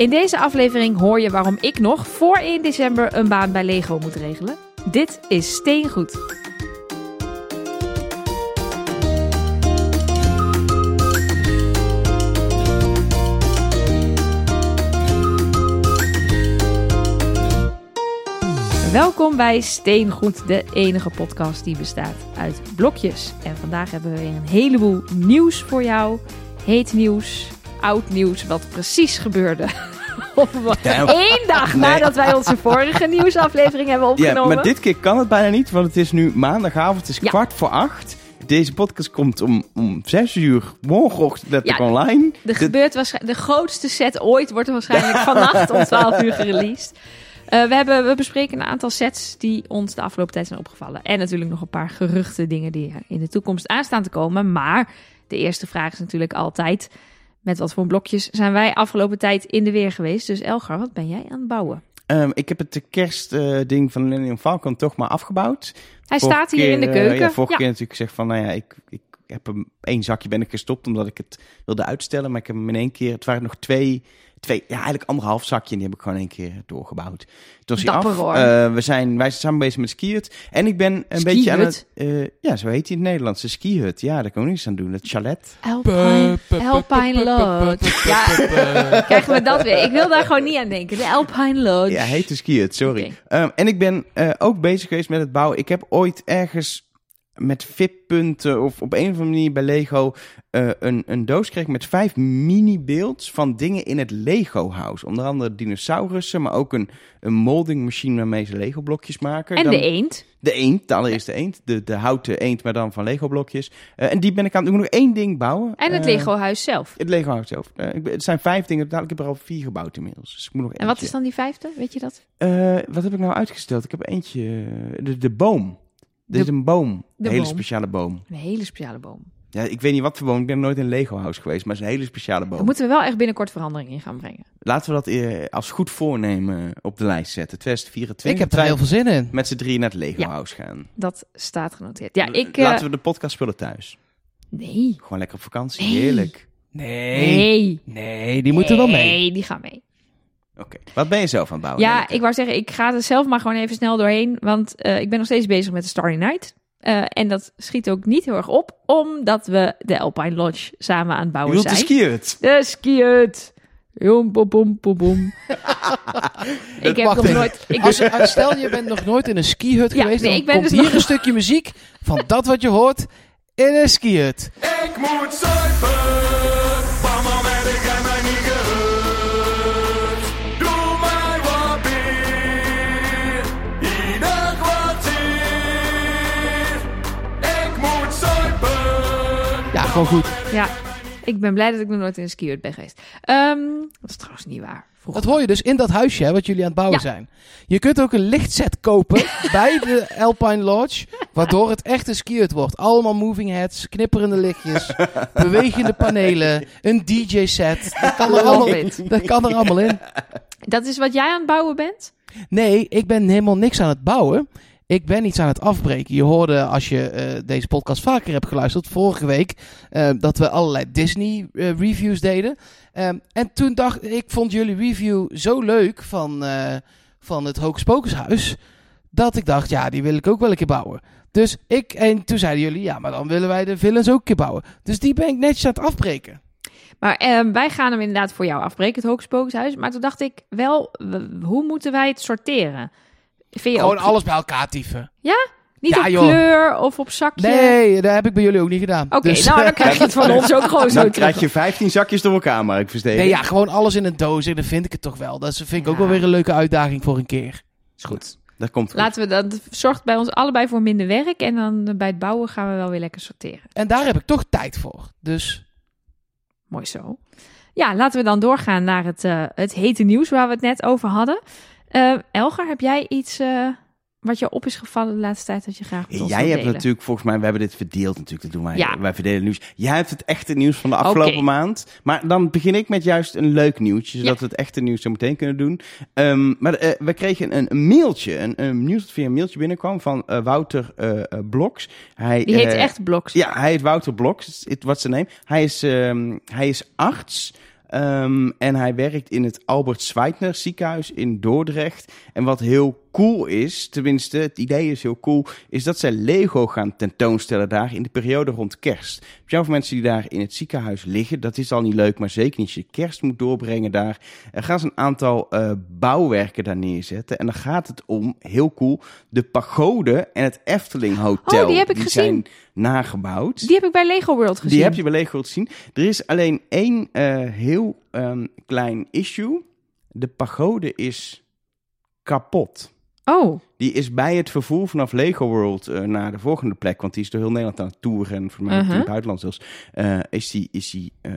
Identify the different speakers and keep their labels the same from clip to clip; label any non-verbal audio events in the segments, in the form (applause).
Speaker 1: In deze aflevering hoor je waarom ik nog voor 1 december een baan bij Lego moet regelen. Dit is Steengoed. Welkom bij Steengoed, de enige podcast die bestaat uit blokjes. En vandaag hebben we weer een heleboel nieuws voor jou. Heet nieuws, oud nieuws, wat precies gebeurde. (laughs) Of één dag nadat wij onze vorige (laughs) nieuwsaflevering hebben
Speaker 2: Ja,
Speaker 1: opgenomen.
Speaker 2: maar dit keer kan het bijna niet, want het is nu maandagavond, het is
Speaker 1: Ja.
Speaker 2: kwart voor acht. Deze podcast komt om, om zes uur morgenochtend
Speaker 1: Ja,
Speaker 2: online.
Speaker 1: Er
Speaker 2: De-
Speaker 1: gebeurt waarschijnlijk, de grootste set ooit wordt er waarschijnlijk (laughs) vannacht om 12 uur gereleased. Eh, we, hebben, we bespreken een aantal sets die ons de afgelopen tijd zijn opgevallen. En natuurlijk nog een paar geruchte dingen die er in de toekomst aanstaan te komen. Maar de eerste vraag is natuurlijk altijd: met wat voor blokjes zijn wij afgelopen tijd in de weer geweest? Dus Elgar, wat ben jij aan het bouwen?
Speaker 2: Ehm, ik heb het kerstding van Millennium Falcon toch maar afgebouwd.
Speaker 1: Hij
Speaker 2: Vorige
Speaker 1: staat hier in de
Speaker 2: eh,
Speaker 1: keuken.
Speaker 2: ja, vorige
Speaker 1: Ja.
Speaker 2: keer natuurlijk gezegd van, nou ja, ik, ik heb hem één zakje ben ik gestopt omdat ik het wilde uitstellen. Maar ik heb hem in één keer, het waren nog twee, twee ja, eigenlijk anderhalf zakje en die heb ik gewoon één keer doorgebouwd. Toen was
Speaker 1: Dapper,
Speaker 2: af.
Speaker 1: hoor.
Speaker 2: Eh, we zijn, wij zijn samen bezig met skiert. En ik ben een beetje aan het, eh, ja, zo heet hij in het Nederlands, de skihut. Ja, daar kan ik niets aan doen. Het chalet.
Speaker 1: Alpine, Alpine Lodge. Ja, (laughs) krijgen we dat weer. Ik wil daar gewoon niet aan denken. De Alpine Lodge.
Speaker 2: Ja, heet de skihut, sorry. Ehm, en ik ben eh, ook bezig geweest met het bouwen. Ik heb ooit ergens met VIP-punten of op een of andere manier bij Lego eh, een, een doos gekregen met vijf mini-beelds van dingen in het Lego-house. Onder andere dinosaurussen, maar ook een, een molding machine waarmee ze Lego-blokjes maken.
Speaker 1: En
Speaker 2: Dan-
Speaker 1: de eend.
Speaker 2: De eend, de allereerste eend. De, de houten eend, maar dan van Lego-blokjes. Eh, en die ben ik aan het doen. Ik moet nog één ding bouwen.
Speaker 1: En het
Speaker 2: Eh,
Speaker 1: Lego-huis zelf.
Speaker 2: Het Lego-house zelf. Ik het zijn vijf dingen. Ik heb er al vier gebouwd inmiddels. Dus ik moet nog
Speaker 1: En wat is dan die vijfde? Weet je dat?
Speaker 2: Wat heb ik nou uitgesteld? Ik heb eentje. De, de boom.
Speaker 1: De-
Speaker 2: is een boom. een hele
Speaker 1: boom.
Speaker 2: speciale boom.
Speaker 1: Een hele speciale boom.
Speaker 2: Ja, ik weet niet wat voor boom. Ik ben nooit in een Lego house geweest, maar het is een hele speciale boom.
Speaker 1: Daar moeten we wel echt binnenkort verandering in gaan brengen.
Speaker 2: Laten we dat eh, als goed voornemen op de lijst zetten. 2024.
Speaker 3: Ik heb er heel veel zin in.
Speaker 2: Met z'n drieën naar het Lego
Speaker 1: Ja.
Speaker 2: house gaan.
Speaker 1: Dat staat genoteerd. Ja, ik... eh,
Speaker 2: Laten we de podcast spullen thuis.
Speaker 1: Nee.
Speaker 2: Gewoon lekker op vakantie.
Speaker 1: Nee.
Speaker 2: Heerlijk.
Speaker 3: Nee.
Speaker 1: Nee.
Speaker 3: Nee, die moeten wel mee.
Speaker 1: Nee, die gaan mee.
Speaker 2: Oké. Wat ben je zelf aan het bouwen?
Speaker 1: Ja, ik wou zeggen, ik ga er zelf maar gewoon even snel doorheen. Want eh, ik ben nog steeds bezig met de Starry Night. Eh, en dat schiet ook niet heel erg op, omdat we de Alpine Lodge samen aan het
Speaker 2: Je
Speaker 1: bouwen
Speaker 2: de
Speaker 1: zijn.
Speaker 2: skihut.
Speaker 1: De skihut. Jom, bom, bom, bom, bom. (laughs) ik heb nog nooit... Ik,
Speaker 3: Als, als- stel je bent nog nooit in een skihut
Speaker 1: Ja,
Speaker 3: geweest,
Speaker 1: nee, ik ben
Speaker 3: komt
Speaker 1: dus
Speaker 3: hier
Speaker 1: nog-
Speaker 3: een stukje muziek van dat wat je hoort in een skihut.
Speaker 4: Ik moet zuipen,
Speaker 3: gewoon goed.
Speaker 1: ja, ik ben blij dat ik nog nooit in een skihut ben geweest. Ehm, dat is trouwens niet waar. Vroeger.
Speaker 3: Dat hoor je dus in dat huisje hè, wat jullie aan het bouwen
Speaker 1: Ja.
Speaker 3: zijn. Je kunt ook een lichtset kopen (laughs) bij de Alpine Lodge, waardoor het echt een wordt. Allemaal moving heads, knipperende lichtjes, (laughs) bewegende panelen, een DJ-set. Dat kan er allemaal, dat kan er allemaal in.
Speaker 1: Dat is wat jij aan het bouwen bent?
Speaker 3: Nee, ik ben helemaal niks aan het bouwen. Ik ben iets aan het afbreken. Je hoorde, als je eh, deze podcast vaker hebt geluisterd, vorige week, eh, dat we allerlei Disney eh, reviews deden. Ehm, en toen dacht ik, vond jullie review zo leuk van, van het Hocus Pocus huis, dat ik dacht, ja, die wil ik ook wel een keer bouwen. Dus ik, en toen zeiden jullie, ja, maar dan willen wij de villains ook een keer bouwen. Dus die ben ik netjes aan het afbreken.
Speaker 1: Maar ehm, wij gaan hem inderdaad voor jou afbreken, het Hocus Pocus huis. Maar toen dacht ik wel, hoe moeten wij het sorteren? Vind je
Speaker 3: Gewoon
Speaker 1: ook-
Speaker 3: alles bij elkaar tyfen.
Speaker 1: Niet
Speaker 3: Ja,
Speaker 1: op
Speaker 3: joh.
Speaker 1: kleur of op zakje?
Speaker 3: Nee, dat heb ik bij jullie ook niet gedaan.
Speaker 1: Oké,
Speaker 3: Dus-
Speaker 1: nou dan krijg je het van (laughs) ons ook gewoon zo
Speaker 2: Dan krijg je 15 zakjes door elkaar, Mark Versteden.
Speaker 3: Nee, ja, gewoon alles in een doos. En dan vind ik het toch wel. Dat vind ik ook wel weer een leuke uitdaging voor een keer.
Speaker 2: Is goed. Dat komt goed.
Speaker 1: Laten we dat zorgt bij ons allebei voor minder werk. En dan bij het bouwen gaan we wel weer lekker sorteren.
Speaker 3: En daar heb ik toch tijd voor. Dus
Speaker 1: Mooi zo. Ja, laten we dan doorgaan naar het, eh, het hete nieuws waar we het net over hadden. Eh, Elgar, heb jij iets eh, wat je op is gevallen de laatste tijd dat je graag met ons
Speaker 2: Jij
Speaker 1: wilt
Speaker 2: hebt
Speaker 1: delen?
Speaker 2: natuurlijk, volgens mij, we hebben dit verdeeld natuurlijk. Dat doen wij.
Speaker 1: Ja.
Speaker 2: Wij verdelen nieuws. Jij hebt het echte nieuws van de afgelopen maand. Maar dan begin ik met juist een leuk nieuwtje, zodat
Speaker 1: Ja.
Speaker 2: we het echte nieuws zo meteen kunnen doen. Ehm, maar eh, we kregen een, een mailtje, een, een nieuws dat via een mailtje binnenkwam van Wouter Bloks. Hij,
Speaker 1: Die heet echt Bloks.
Speaker 2: Ja, hij heet Wouter Bloks. What's the name? Hij is, ehm, hij is arts. Ehm, en hij werkt in het Albert Schweitner ziekenhuis in Dordrecht. En wat heel cool is, tenminste het idee is heel cool, is dat zij Lego gaan tentoonstellen daar in de periode rond kerst. Speciaal voor mensen die daar in het ziekenhuis liggen, dat is al niet leuk, maar zeker niet als je kerst moet doorbrengen daar. Er gaan ze een aantal eh, bouwwerken daar neerzetten. En dan gaat het om, heel cool, de pagode en het Efteling Hotel.
Speaker 1: Oh, die heb ik gezien.
Speaker 2: zijn nagebouwd.
Speaker 1: Die heb ik bij Lego World gezien.
Speaker 2: Die heb je bij Lego gezien. Er is alleen één eh, heel ehm, klein issue. De pagode is kapot.
Speaker 1: Oh,
Speaker 2: Die is bij het vervoer vanaf Lego World eh, naar de volgende plek. Want die is door heel Nederland aan het toeren. En voor mij ook in
Speaker 1: Uh-huh.
Speaker 2: het buitenland zelfs. eh, is die, is die eh,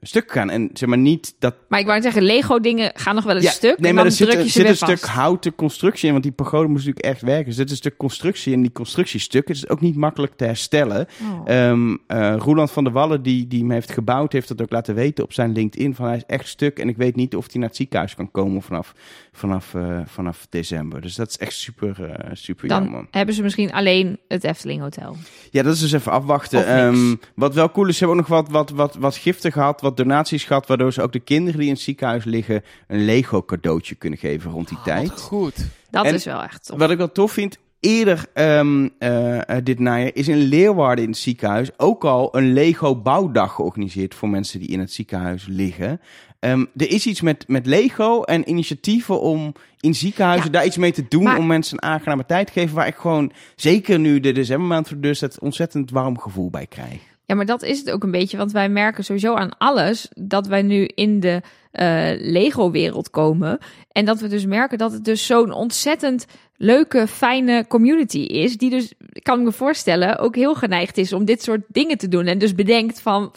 Speaker 2: stuk gegaan. En zeg maar niet dat
Speaker 1: maar ik wou zeggen, Lego dingen gaan nog wel een stuk.
Speaker 2: Nee, maar er zit, er zit een
Speaker 1: vast.
Speaker 2: stuk houten constructie in, want die pagode moest natuurlijk echt werken. Dus dit is een stuk constructie en die constructiestuk is ook niet makkelijk te herstellen.
Speaker 1: Oh.
Speaker 2: Ehm eh, Roeland van der Wallen, die, die hem heeft gebouwd, heeft dat ook laten weten op zijn LinkedIn. Van hij is echt stuk en ik weet niet of hij naar het ziekenhuis kan komen vanaf, vanaf, vanaf december. Dus dat is echt super, eh, super
Speaker 1: dan
Speaker 2: jammer.
Speaker 1: hebben ze misschien alleen het Efteling Hotel.
Speaker 2: Ja, dat is dus even afwachten. Ehm, wat wel cool is, ze hebben ook nog wat, wat, wat, wat giften gehad, wat donaties gehad, waardoor ze ook de kinderen die in het ziekenhuis liggen een Lego cadeautje kunnen geven rond die tijd.
Speaker 3: Wat goed.
Speaker 1: Dat
Speaker 2: En
Speaker 1: is wel echt tof.
Speaker 2: Wat ik wel tof vind, eerder ehm, eh, eh, dit najaar is in Leeuwarden in het ziekenhuis ook al een Lego bouwdag georganiseerd voor mensen die in het ziekenhuis liggen. Ehm, er is iets met, met Lego en initiatieven om in ziekenhuizen
Speaker 1: Ja.
Speaker 2: daar iets mee te doen.
Speaker 1: Maar-
Speaker 2: Om mensen een aangename tijd te geven. Waar ik gewoon, zeker nu de decembermaand voor deur staat, ontzettend warm gevoel bij krijg.
Speaker 1: Ja, maar dat is het ook een beetje. Want wij merken sowieso aan alles dat wij nu in de eh, Lego-wereld komen. En dat we dus merken dat het dus zo'n ontzettend leuke, fijne community is. Die dus, kan ik me voorstellen, ook heel geneigd is om dit soort dingen te doen. En dus bedenkt van,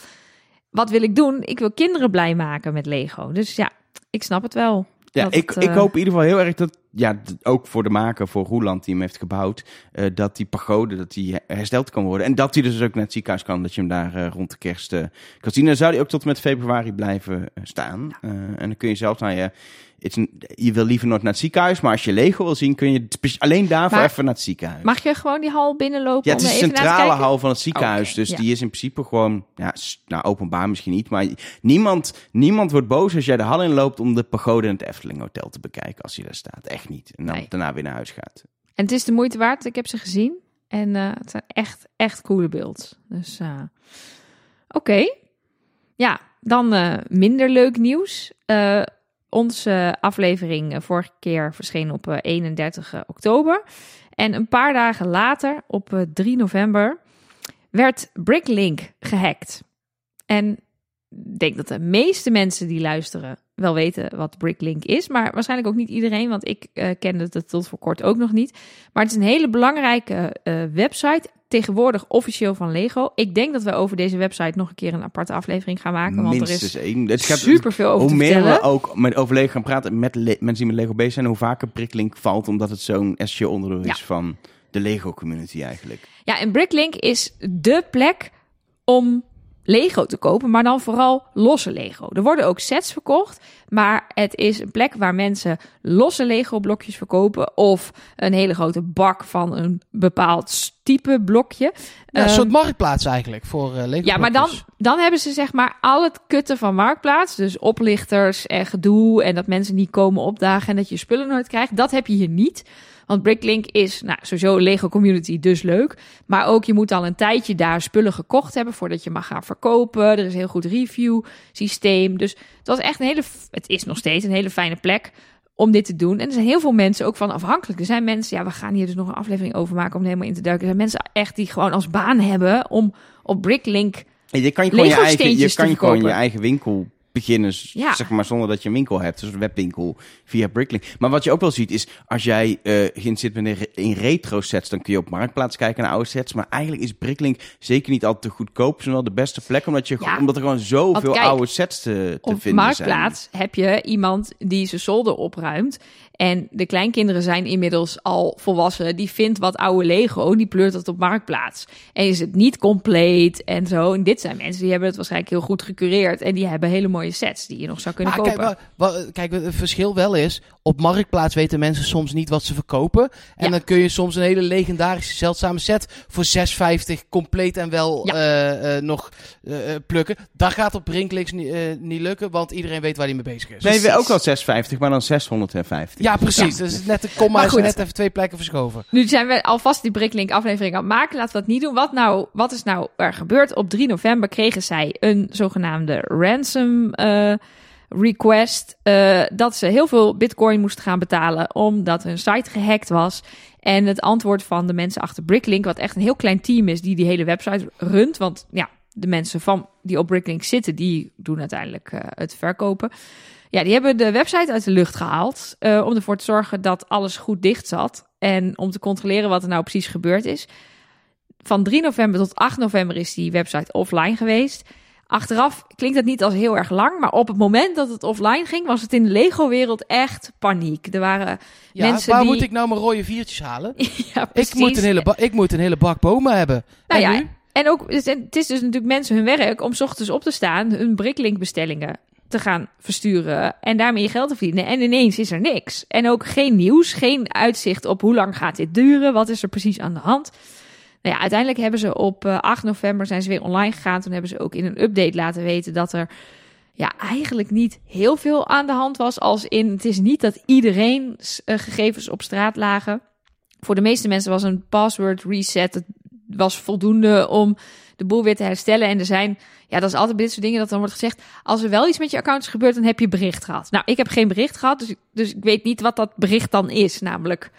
Speaker 1: wat wil ik doen? Ik wil kinderen blij maken met Lego. Dus ja, ik snap het wel.
Speaker 2: Ja, ik,
Speaker 1: het,
Speaker 2: ik
Speaker 1: eh,
Speaker 2: hoop in ieder geval heel erg dat, ja, ook voor de maker, voor Roeland die hem heeft gebouwd, eh, dat die pagode, dat die hersteld kan worden. En dat hij dus ook naar het ziekenhuis kan, dat je hem daar eh, rond de kerst kan zien. Dan zou hij ook tot en met februari blijven staan. En dan kun je zelfs, is een- je wil liever nooit naar het ziekenhuis, maar als je Lego wil zien, kun je alleen daarvoor
Speaker 1: Maar-
Speaker 2: even naar het ziekenhuis.
Speaker 1: Mag je gewoon die hal binnenlopen
Speaker 2: Ja, het
Speaker 1: om
Speaker 2: is de centrale hal van het ziekenhuis. Dus
Speaker 1: ja.
Speaker 2: die is in principe gewoon, ja, nou, openbaar misschien niet. Maar niemand, niemand wordt boos als jij de hal inloopt om de pagode in het Efteling Hotel te bekijken. Als je daar staat. Echt niet. En dan
Speaker 1: Nee.
Speaker 2: daarna weer naar huis gaat.
Speaker 1: En het is de moeite waard. Ik heb ze gezien. En eh, het zijn echt, echt coole beelds. Dus eh, oké. Ja, dan eh, minder leuk nieuws. Eh, onze aflevering eh, vorige keer verscheen op eh, 31 oktober. En een paar dagen later, op eh, 3 november, werd Bricklink gehackt. En ik denk dat de meeste mensen die luisteren wel weten wat Bricklink is. Maar waarschijnlijk ook niet iedereen, want ik eh, kende het tot voor kort ook nog niet. Maar het is een hele belangrijke eh, website. Tegenwoordig officieel van Lego. Ik denk dat we over deze website nog een keer een aparte aflevering gaan maken. Want
Speaker 2: Minstens
Speaker 1: er
Speaker 2: één. Het
Speaker 1: is
Speaker 2: gaat-
Speaker 1: super veel over
Speaker 2: Hoe
Speaker 1: te
Speaker 2: meer we ook met over Lego gaan praten met mensen die met Lego bezig zijn, hoe vaker prikkelink valt, omdat het zo'n essentieel onderdeel is van de Lego community eigenlijk.
Speaker 1: Ja, en Bricklink is dé plek om Lego te kopen, maar dan vooral losse Lego. Er worden ook sets verkocht, maar het is een plek waar mensen losse Lego blokjes verkopen of een hele grote bak van een bepaald type blokje.
Speaker 3: Ja, een
Speaker 1: Ehm,
Speaker 3: soort marktplaats eigenlijk voor eh Lego
Speaker 1: ja, maar dan, dan hebben ze zeg maar al het kutten van Marktplaats. Dus oplichters en gedoe en dat mensen niet komen opdagen en dat je spullen nooit krijgt. Dat heb je hier niet. Want Bricklink is nou, sowieso een Lego community, dus leuk. Maar ook je moet al een tijdje daar spullen gekocht hebben voordat je mag gaan verkopen. Er is een heel goed review systeem. Dus het was echt een hele, het is nog steeds een hele fijne plek om dit te doen. En er zijn heel veel mensen ook van afhankelijk. Er zijn mensen, ja, we gaan hier dus nog een aflevering over maken om helemaal in te duiken. Er zijn mensen echt die gewoon als baan hebben om op Bricklink
Speaker 2: je kan je gewoon je eigen, je kan je gewoon je eigen winkel beginnen, s-
Speaker 1: Ja.
Speaker 2: zeg maar, zonder dat je een winkel hebt. Dus een webwinkel via Bricklink. Maar wat je ook wel ziet is, als jij eh geïnteresseerd bent in, re- in retro sets, dan kun je op Marktplaats kijken naar oude sets. Maar eigenlijk is Bricklink zeker niet altijd te goedkoop. Het is wel de beste plek, omdat, je,
Speaker 1: Ja.
Speaker 2: omdat er gewoon zoveel
Speaker 1: kijk,
Speaker 2: oude sets te, te
Speaker 1: op
Speaker 2: vinden
Speaker 1: Marktplaats heb je iemand die zijn zolder opruimt. En de kleinkinderen zijn inmiddels al volwassen. Die vindt wat oude Lego, die pleurt dat op Marktplaats. En is het niet compleet en zo. En dit zijn mensen die hebben het waarschijnlijk heel goed gecureerd. En die hebben hele mooie mooie sets die je nog zou kunnen
Speaker 3: Maar
Speaker 1: kopen.
Speaker 3: kijk, het verschil wel is, op Marktplaats weten mensen soms niet wat ze verkopen. En
Speaker 1: Ja.
Speaker 3: dan kun je soms een hele legendarische, zeldzame set voor 6,50 compleet en wel
Speaker 1: Ja.
Speaker 3: eh, eh, nog eh, plukken. Dat gaat op Brinklinks niet, eh, niet lukken, want iedereen weet waar hij mee bezig is.
Speaker 2: Nee, we
Speaker 1: Precies.
Speaker 2: ook al 650, maar dan 650.
Speaker 3: Ja, precies. Dus net de komma
Speaker 1: Maar
Speaker 3: is
Speaker 1: goed.
Speaker 3: net even twee plekken verschoven.
Speaker 1: Nu zijn we alvast die Bricklink aflevering aan het maken. Laten we dat niet doen. Wat, nou, wat is nou er gebeurd? Op 3 november kregen zij een zogenaamde ransom eh, request. eh, dat ze heel veel bitcoin moesten gaan betalen omdat hun site gehackt was. En het antwoord van de mensen achter Bricklink, wat echt een heel klein team is die die hele website runt. Want ja, de mensen van, die op Bricklink zitten, die doen uiteindelijk eh, het verkopen. Ja, die hebben de website uit de lucht gehaald. eh, om ervoor te zorgen dat alles goed dicht zat. En om te controleren wat er nou precies gebeurd is. Van 3 november tot 8 november is die website offline geweest. Achteraf klinkt dat niet als heel erg lang. Maar op het moment dat het offline ging, was het in de Lego-wereld echt paniek. Er waren
Speaker 3: Ja,
Speaker 1: mensen
Speaker 3: waar
Speaker 1: die...
Speaker 3: moet ik nou mijn rode viertjes halen? (laughs)
Speaker 1: ja,
Speaker 3: Ik moet, een hele ik moet een hele bak bomen hebben.
Speaker 1: Nou
Speaker 3: en
Speaker 1: ja,
Speaker 3: nu?
Speaker 1: En ook, het het is dus natuurlijk mensen hun werk om 's ochtends op te staan, hun Bricklink bestellingen te gaan versturen en daarmee je geld te verdienen. En ineens is er niks. En ook geen nieuws, geen uitzicht op hoe lang gaat dit duren, wat is er precies aan de hand. Nou ja, uiteindelijk hebben ze op eh, 8 november zijn ze weer online gegaan. Toen hebben ze ook in een update laten weten dat er ja, eigenlijk niet heel veel aan de hand was. Als in, het is niet dat iedereen eh, gegevens op straat lagen. Voor de meeste mensen was een password reset het was voldoende om de boel weer te herstellen. En er zijn, ja, dat is altijd dit soort dingen dat dan wordt gezegd, als er wel iets met je account is gebeurd, dan heb je bericht gehad. Nou, ik heb geen bericht gehad, dus, dus ik weet niet wat dat bericht dan is. Namelijk,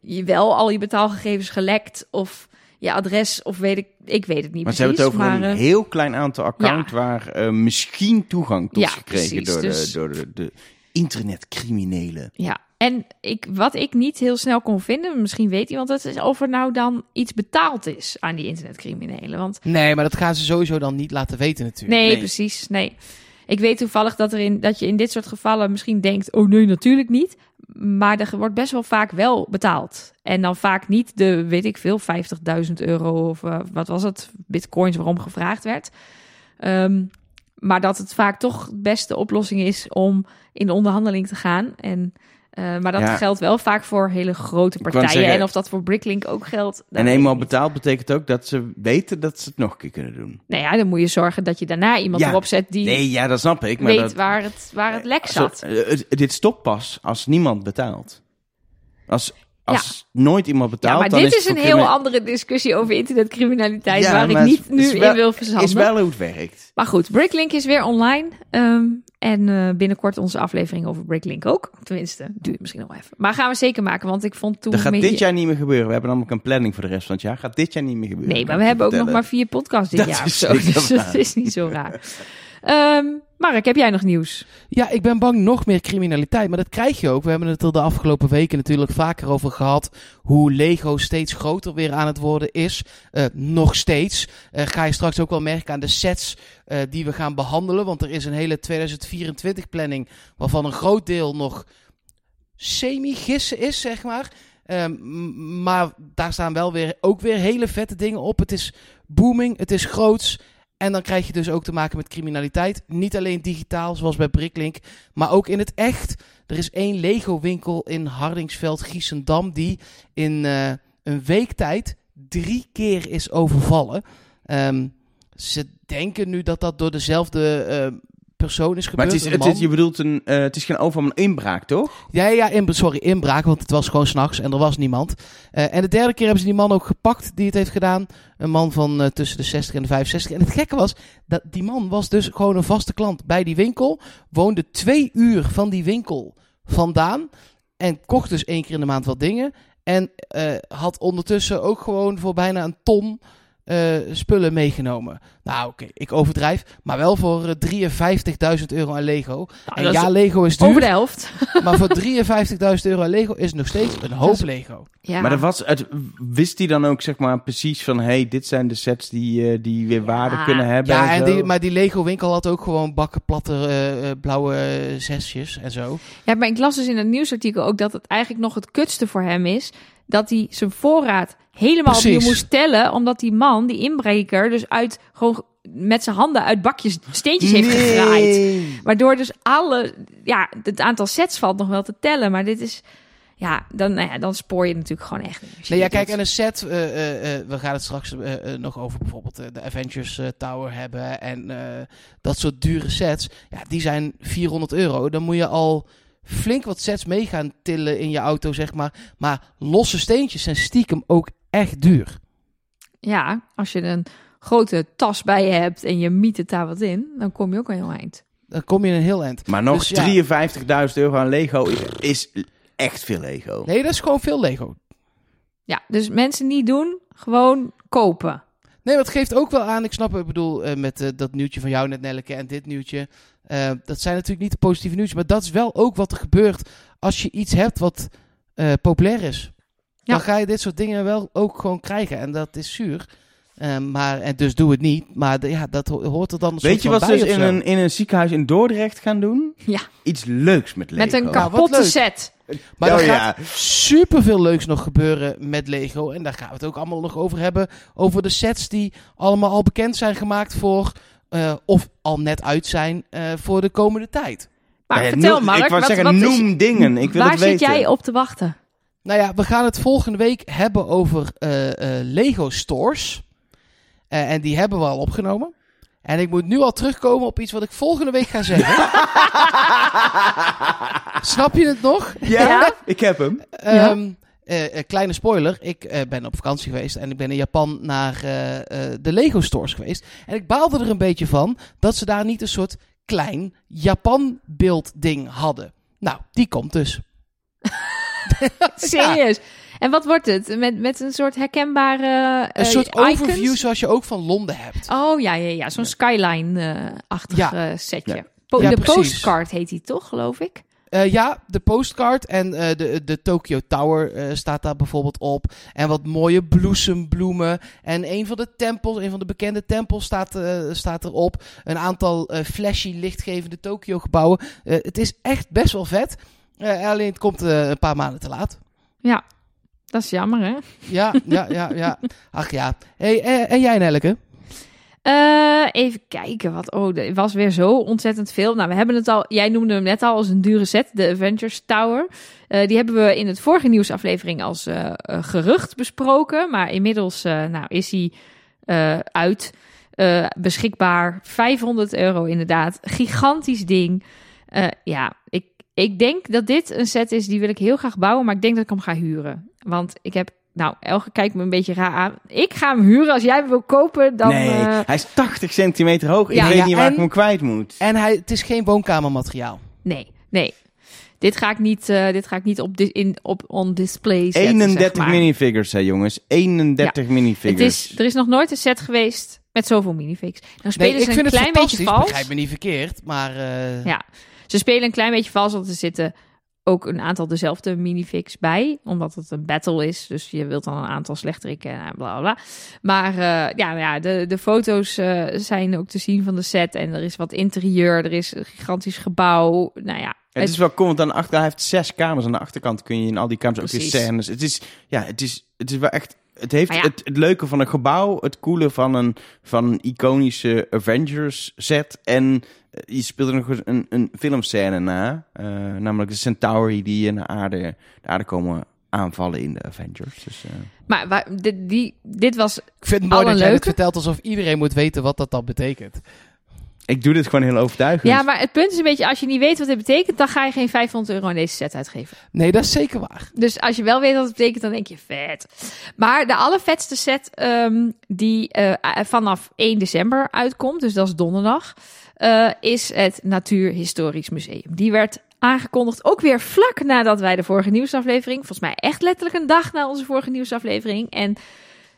Speaker 1: je wel al je betaalgegevens gelekt of je adres of weet ik, ik weet het niet
Speaker 2: Maar ze hebben
Speaker 1: precies.
Speaker 2: het over
Speaker 1: maar,
Speaker 2: een
Speaker 1: eh,
Speaker 2: heel klein aantal accounts waar eh, misschien toegang tot
Speaker 1: Ja,
Speaker 2: is gekregen
Speaker 1: precies,
Speaker 2: door, de,
Speaker 1: dus-
Speaker 2: door de, de internetcriminelen.
Speaker 1: Ja, en ik, wat ik niet heel snel kon vinden, misschien weet iemand het, is of er nou dan iets betaald is aan die internetcriminelen. Want
Speaker 3: Nee, maar dat gaan ze sowieso dan niet laten weten natuurlijk.
Speaker 1: nee,
Speaker 2: Nee.
Speaker 1: precies, nee. Ik weet toevallig dat, er in, dat je in dit soort gevallen misschien denkt, oh nee, natuurlijk niet. Maar er wordt best wel vaak wel betaald. En dan vaak niet de, weet ik veel, 50.000 euro of eh, wat was het, bitcoins waarom gevraagd werd. Ehm, maar dat het vaak toch de beste oplossing is om in de onderhandeling te gaan. En, eh, maar dat
Speaker 2: Ja.
Speaker 1: geldt wel vaak voor hele grote partijen.
Speaker 2: zeggen-
Speaker 1: en of dat voor Bricklink ook geldt.
Speaker 2: En eenmaal betaald betekent ook dat ze weten dat ze het nog een keer kunnen doen.
Speaker 1: Nou ja, dan moet je zorgen dat je daarna iemand
Speaker 2: Ja.
Speaker 1: erop zet die
Speaker 2: Nee, ja, dat snap ik. Maar
Speaker 1: weet
Speaker 2: dat,
Speaker 1: waar, het, waar het lek
Speaker 2: Zo-
Speaker 1: zat.
Speaker 2: eh, dit stopt pas als niemand betaalt. Als, als nooit iemand betaalt,
Speaker 1: Ja, maar
Speaker 2: dan
Speaker 1: dit
Speaker 2: is
Speaker 1: een heel andere discussie over internetcriminaliteit,
Speaker 2: Ja,
Speaker 1: waar ik niet nu
Speaker 2: wel-
Speaker 1: in wil verzanden.
Speaker 2: is wel hoe het werkt.
Speaker 1: Maar goed, Bricklink is weer online. ehm, en eh, binnenkort onze aflevering over Bricklink ook. Tenminste, duurt misschien nog even. Maar gaan we zeker maken, want ik vond toen...
Speaker 2: Dat gaat dit jaar niet meer gebeuren. We hebben namelijk een planning voor de rest van het jaar. Gaat dit jaar niet meer gebeuren.
Speaker 1: Nee, maar we hebben ook nog maar vier podcasts dit
Speaker 2: Dat
Speaker 1: jaar of zo. Dus het is niet zo raar. Ehm Mark, heb jij nog nieuws?
Speaker 3: Ja, ik ben bang nog meer criminaliteit. Maar dat krijg je ook. We hebben het er de afgelopen weken natuurlijk vaker over gehad. Hoe Lego steeds groter weer aan het worden is. Eh, nog steeds. Eh, ga je straks ook wel merken aan de sets eh, die we gaan behandelen. Want er is een hele 2024 planning. Waarvan een groot deel nog semi-gissen is, zeg maar. Ehm, maar daar staan wel weer, ook weer hele vette dingen op. Het is booming, het is groots. En dan krijg je dus ook te maken met criminaliteit. Niet alleen digitaal, zoals bij Bricklink, maar ook in het echt. Er is één Lego-winkel in Hardingsveld, Giesendam, die in eh, een week tijd drie keer is overvallen. Ehm, ze denken nu dat dat door dezelfde eh, persoon is
Speaker 2: Maar
Speaker 3: gebeurd.
Speaker 2: het is, het is, je bedoelt een, eh, het is geen overval, maar een inbraak, toch?
Speaker 3: Ja, ja, in, sorry, inbraak, want het was gewoon s'nachts en er was niemand. Eh, en de derde keer hebben ze die man ook gepakt die het heeft gedaan. Een man van eh, tussen de 60 en de 65. En het gekke was, dat die man was dus gewoon een vaste klant bij die winkel. Woonde twee uur van die winkel vandaan. En kocht dus één keer in de maand wat dingen. En had ondertussen ook gewoon voor bijna een ton eh, spullen meegenomen. Nou, oké, ik overdrijf. Maar wel voor eh, 53.000 euro aan Lego.
Speaker 1: Nou,
Speaker 3: en
Speaker 1: is
Speaker 3: ja, Lego is duur.
Speaker 1: Over de helft. (laughs)
Speaker 3: Maar voor 53.000 euro aan Lego is het nog steeds een hoop
Speaker 1: is-
Speaker 3: Lego.
Speaker 1: Ja.
Speaker 2: Maar dat was, het, wist hij dan ook zeg maar precies van... hey, dit zijn de sets die, eh, die weer waarde
Speaker 1: Ja.
Speaker 2: kunnen hebben
Speaker 3: Ja, en die, maar die Lego winkel had ook gewoon bakken platte eh, eh, blauwe eh, zesjes en zo.
Speaker 1: Ja, maar ik las dus in het nieuwsartikel ook dat het eigenlijk nog het kutste voor hem is. Dat hij zijn voorraad helemaal
Speaker 3: Precies.
Speaker 1: opnieuw moest tellen. Omdat die man, die inbreker, dus uit gewoon met zijn handen uit bakjes steentjes heeft gegraaid. Waardoor dus alle, ja, het aantal sets valt nog wel te tellen. Maar dit is, ja, dan, nou ja, dan spoor je natuurlijk gewoon echt
Speaker 3: Nee, ja, kijk,
Speaker 1: doet.
Speaker 3: en een set, eh, eh, eh, we gaan het straks nog over bijvoorbeeld de Avengers Tower hebben en dat soort dure sets. Ja, die zijn 400 euro. Dan moet je al flink wat sets mee gaan tillen in je auto, zeg maar. Maar losse steentjes zijn stiekem ook echt duur.
Speaker 1: Ja, als je een grote tas bij je hebt en je miet het daar wat in, dan kom je ook al heel eind.
Speaker 3: Dan kom je een heel eind.
Speaker 2: Maar nog
Speaker 3: Dus ja.
Speaker 2: 53.000 euro aan Lego is, is echt veel Lego.
Speaker 3: Nee, dat is gewoon veel Lego.
Speaker 1: Ja, dus mensen niet doen, gewoon kopen.
Speaker 3: Nee, maar het geeft ook wel aan. Ik snap, ik bedoel, eh, met eh, dat nieuwtje van jou net, Nelleke, en dit nieuwtje. Eh, dat zijn natuurlijk niet de positieve nieuwtjes. Maar dat is wel ook wat er gebeurt als je iets hebt wat eh, populair is. Dan ga je dit soort dingen wel ook gewoon krijgen. En dat is zuur. Eh, maar, en dus doe het niet. Maar de- ja, dat ho- hoort er dan een
Speaker 2: Weet
Speaker 3: soort
Speaker 2: je
Speaker 3: van
Speaker 2: wat ze dus in een, in een ziekenhuis in Dordrecht gaan doen?
Speaker 1: Ja.
Speaker 2: Iets leuks met Lego.
Speaker 1: Met een
Speaker 3: wat
Speaker 1: kapotte set.
Speaker 3: Maar
Speaker 2: Oh,
Speaker 3: er
Speaker 2: ja.
Speaker 3: gaat superveel leuks nog gebeuren met Lego. En daar gaan we het ook allemaal nog over hebben. Over de sets die allemaal al bekend zijn gemaakt voor... eh, of al net uit zijn eh, voor de komende tijd.
Speaker 1: Maar
Speaker 2: Ja,
Speaker 1: vertel
Speaker 2: noem-
Speaker 1: Mark,
Speaker 2: Ik wou zeggen,
Speaker 1: wat is-
Speaker 2: noem dingen. Ik wil
Speaker 1: waar
Speaker 2: het
Speaker 1: zit
Speaker 2: weten.
Speaker 1: jij op te wachten?
Speaker 3: Nou ja, we gaan het volgende week hebben over eh, eh, Lego stores. Eh, en die hebben we al opgenomen. En ik moet nu al terugkomen op iets wat ik volgende week ga zeggen. (laughs) Snap je het nog?
Speaker 2: Ja, ik heb hem.
Speaker 1: Ja.
Speaker 3: Eh, een kleine spoiler. Ik eh, ben op vakantie geweest en ik ben in Japan naar eh, eh, de Lego stores geweest. En ik baalde er een beetje van dat ze daar niet een soort klein Japan beeld ding hadden. Nou, die komt dus. (laughs)
Speaker 1: Serieus. En wat wordt het? Met, met een soort herkenbare
Speaker 3: Een
Speaker 1: eh,
Speaker 3: soort
Speaker 1: icons?
Speaker 3: overview zoals je ook van Londen hebt.
Speaker 1: Oh ja, ja, ja. Zo'n skyline-achtig
Speaker 3: Ja.
Speaker 1: eh, setje.
Speaker 2: Ja.
Speaker 1: Po-
Speaker 3: Ja,
Speaker 1: de
Speaker 3: precies.
Speaker 1: postcard heet die toch, geloof ik?
Speaker 3: Eh, ja, de postcard en eh, de, de Tokyo Tower eh, staat daar bijvoorbeeld op. En wat mooie bloesembloemen. En een van de tempels, een van de bekende tempels staat, staat erop. Een aantal flashy lichtgevende Tokyo gebouwen. Het is echt best wel vet. Alleen het komt een paar maanden te laat.
Speaker 1: Ja. Dat is jammer, hè?
Speaker 3: Ja, ja, ja, ja. (laughs) Ach ja. Hey, eh, en jij Nelleke?
Speaker 1: Eh, even kijken. Wat, oh, er was weer zo ontzettend veel. Nou, we hebben het al. Jij noemde hem net al als een dure set, de Avengers Tower. Eh, die hebben we in het vorige nieuwsaflevering als eh, gerucht besproken. Maar inmiddels nou, is hij uit. Beschikbaar. 500 euro inderdaad. Gigantisch ding. Ja, ik, ik denk dat dit een set is die wil ik heel graag bouwen. Maar ik denk dat ik hem ga huren. Want ik heb... Nou, Elge kijkt me een beetje raar aan. Ik ga hem huren. Als jij hem wil kopen, dan...
Speaker 2: nee,
Speaker 1: eh,
Speaker 2: hij is 80 centimeter hoog.
Speaker 1: Ja,
Speaker 2: ik weet
Speaker 3: ja,
Speaker 2: niet waar
Speaker 3: en-
Speaker 2: ik hem kwijt moet.
Speaker 3: En hij, het is geen woonkamermateriaal.
Speaker 1: Nee, nee. Dit ga ik niet, eh, dit ga ik niet op, dis- in, op on display zetten,
Speaker 2: 31
Speaker 1: zeg maar.
Speaker 2: minifigures, hè jongens. 31
Speaker 1: Het
Speaker 2: minifigures.
Speaker 1: is, er is nog nooit een set geweest met zoveel minifigs. Nou spelen
Speaker 3: Nee, ik
Speaker 1: ze
Speaker 3: vind
Speaker 1: een
Speaker 3: het
Speaker 1: klein
Speaker 3: fantastisch.
Speaker 1: beetje vals.
Speaker 3: Begrijp me niet verkeerd. Maar eh,
Speaker 1: Ja. Ze spelen een klein beetje vals, want er zitten ook een aantal dezelfde minifigs bij. Omdat het een battle is, dus je wilt dan een aantal slechteriken en bla bla. Maar eh, ja, nou ja de, de foto's eh, zijn ook te zien van de set. En er is wat interieur, er is een gigantisch gebouw. Nou ja,
Speaker 2: Het is wel cool, want aan de achterkant hij heeft zes kamers. Aan de achterkant kun je in al die kamers ook weer
Speaker 1: Precies.
Speaker 2: scènes. Het is, ja, het is, het is wel echt... Het heeft
Speaker 1: ja.
Speaker 2: het, het leuke van een gebouw, het coole van een, van een iconische Avengers set. En eh, je speelt er nog eens een, een filmscène na. eh, namelijk de Centauri die naar aarde, de aarde komen aanvallen in de Avengers. Dus, eh,
Speaker 1: maar waar, dit, die, dit was
Speaker 3: ik vind het mooi dat jij het vertelt alsof iedereen moet weten wat dat dan betekent.
Speaker 2: Ik doe dit gewoon heel overtuigend.
Speaker 1: Ja, maar het punt is een beetje, als je niet weet wat dit betekent, dan ga je geen 500 euro aan deze set uitgeven.
Speaker 3: Nee, dat is zeker waar.
Speaker 1: Dus als je wel weet wat het betekent, dan denk je vet. Maar de allervetste set ehm, die eh, vanaf 1 december uitkomt, dus dat is donderdag, eh, is het Natuurhistorisch Museum. Die werd aangekondigd ook weer vlak nadat wij de vorige nieuwsaflevering, volgens mij echt letterlijk een dag na onze vorige nieuwsaflevering. En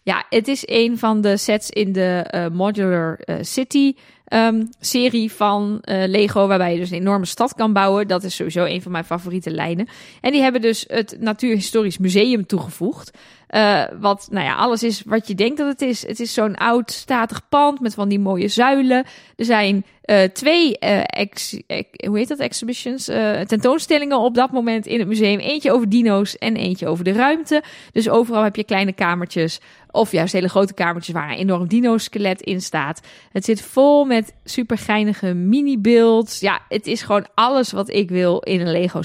Speaker 1: ja, het is een van de sets in de eh, Modular eh, City ehm, serie van eh, Lego, waarbij je dus een enorme stad kan bouwen. Dat is sowieso een van mijn favoriete lijnen. En die hebben dus het Natuurhistorisch Museum toegevoegd. Eh, wat, nou ja, alles is wat je denkt dat het is. Het is zo'n oud statig pand met van die mooie zuilen. Er zijn eh, twee, eh, ex, ex- hoe heet dat, exhibitions, tentoonstellingen op dat moment in het museum. Eentje over dino's en eentje over de ruimte. Dus overal heb je kleine kamertjes of juist hele grote kamertjes waar een enorm dino-skelet in staat. Het zit vol met super geinige mini-builds. Ja, het is gewoon alles wat ik wil in een Lego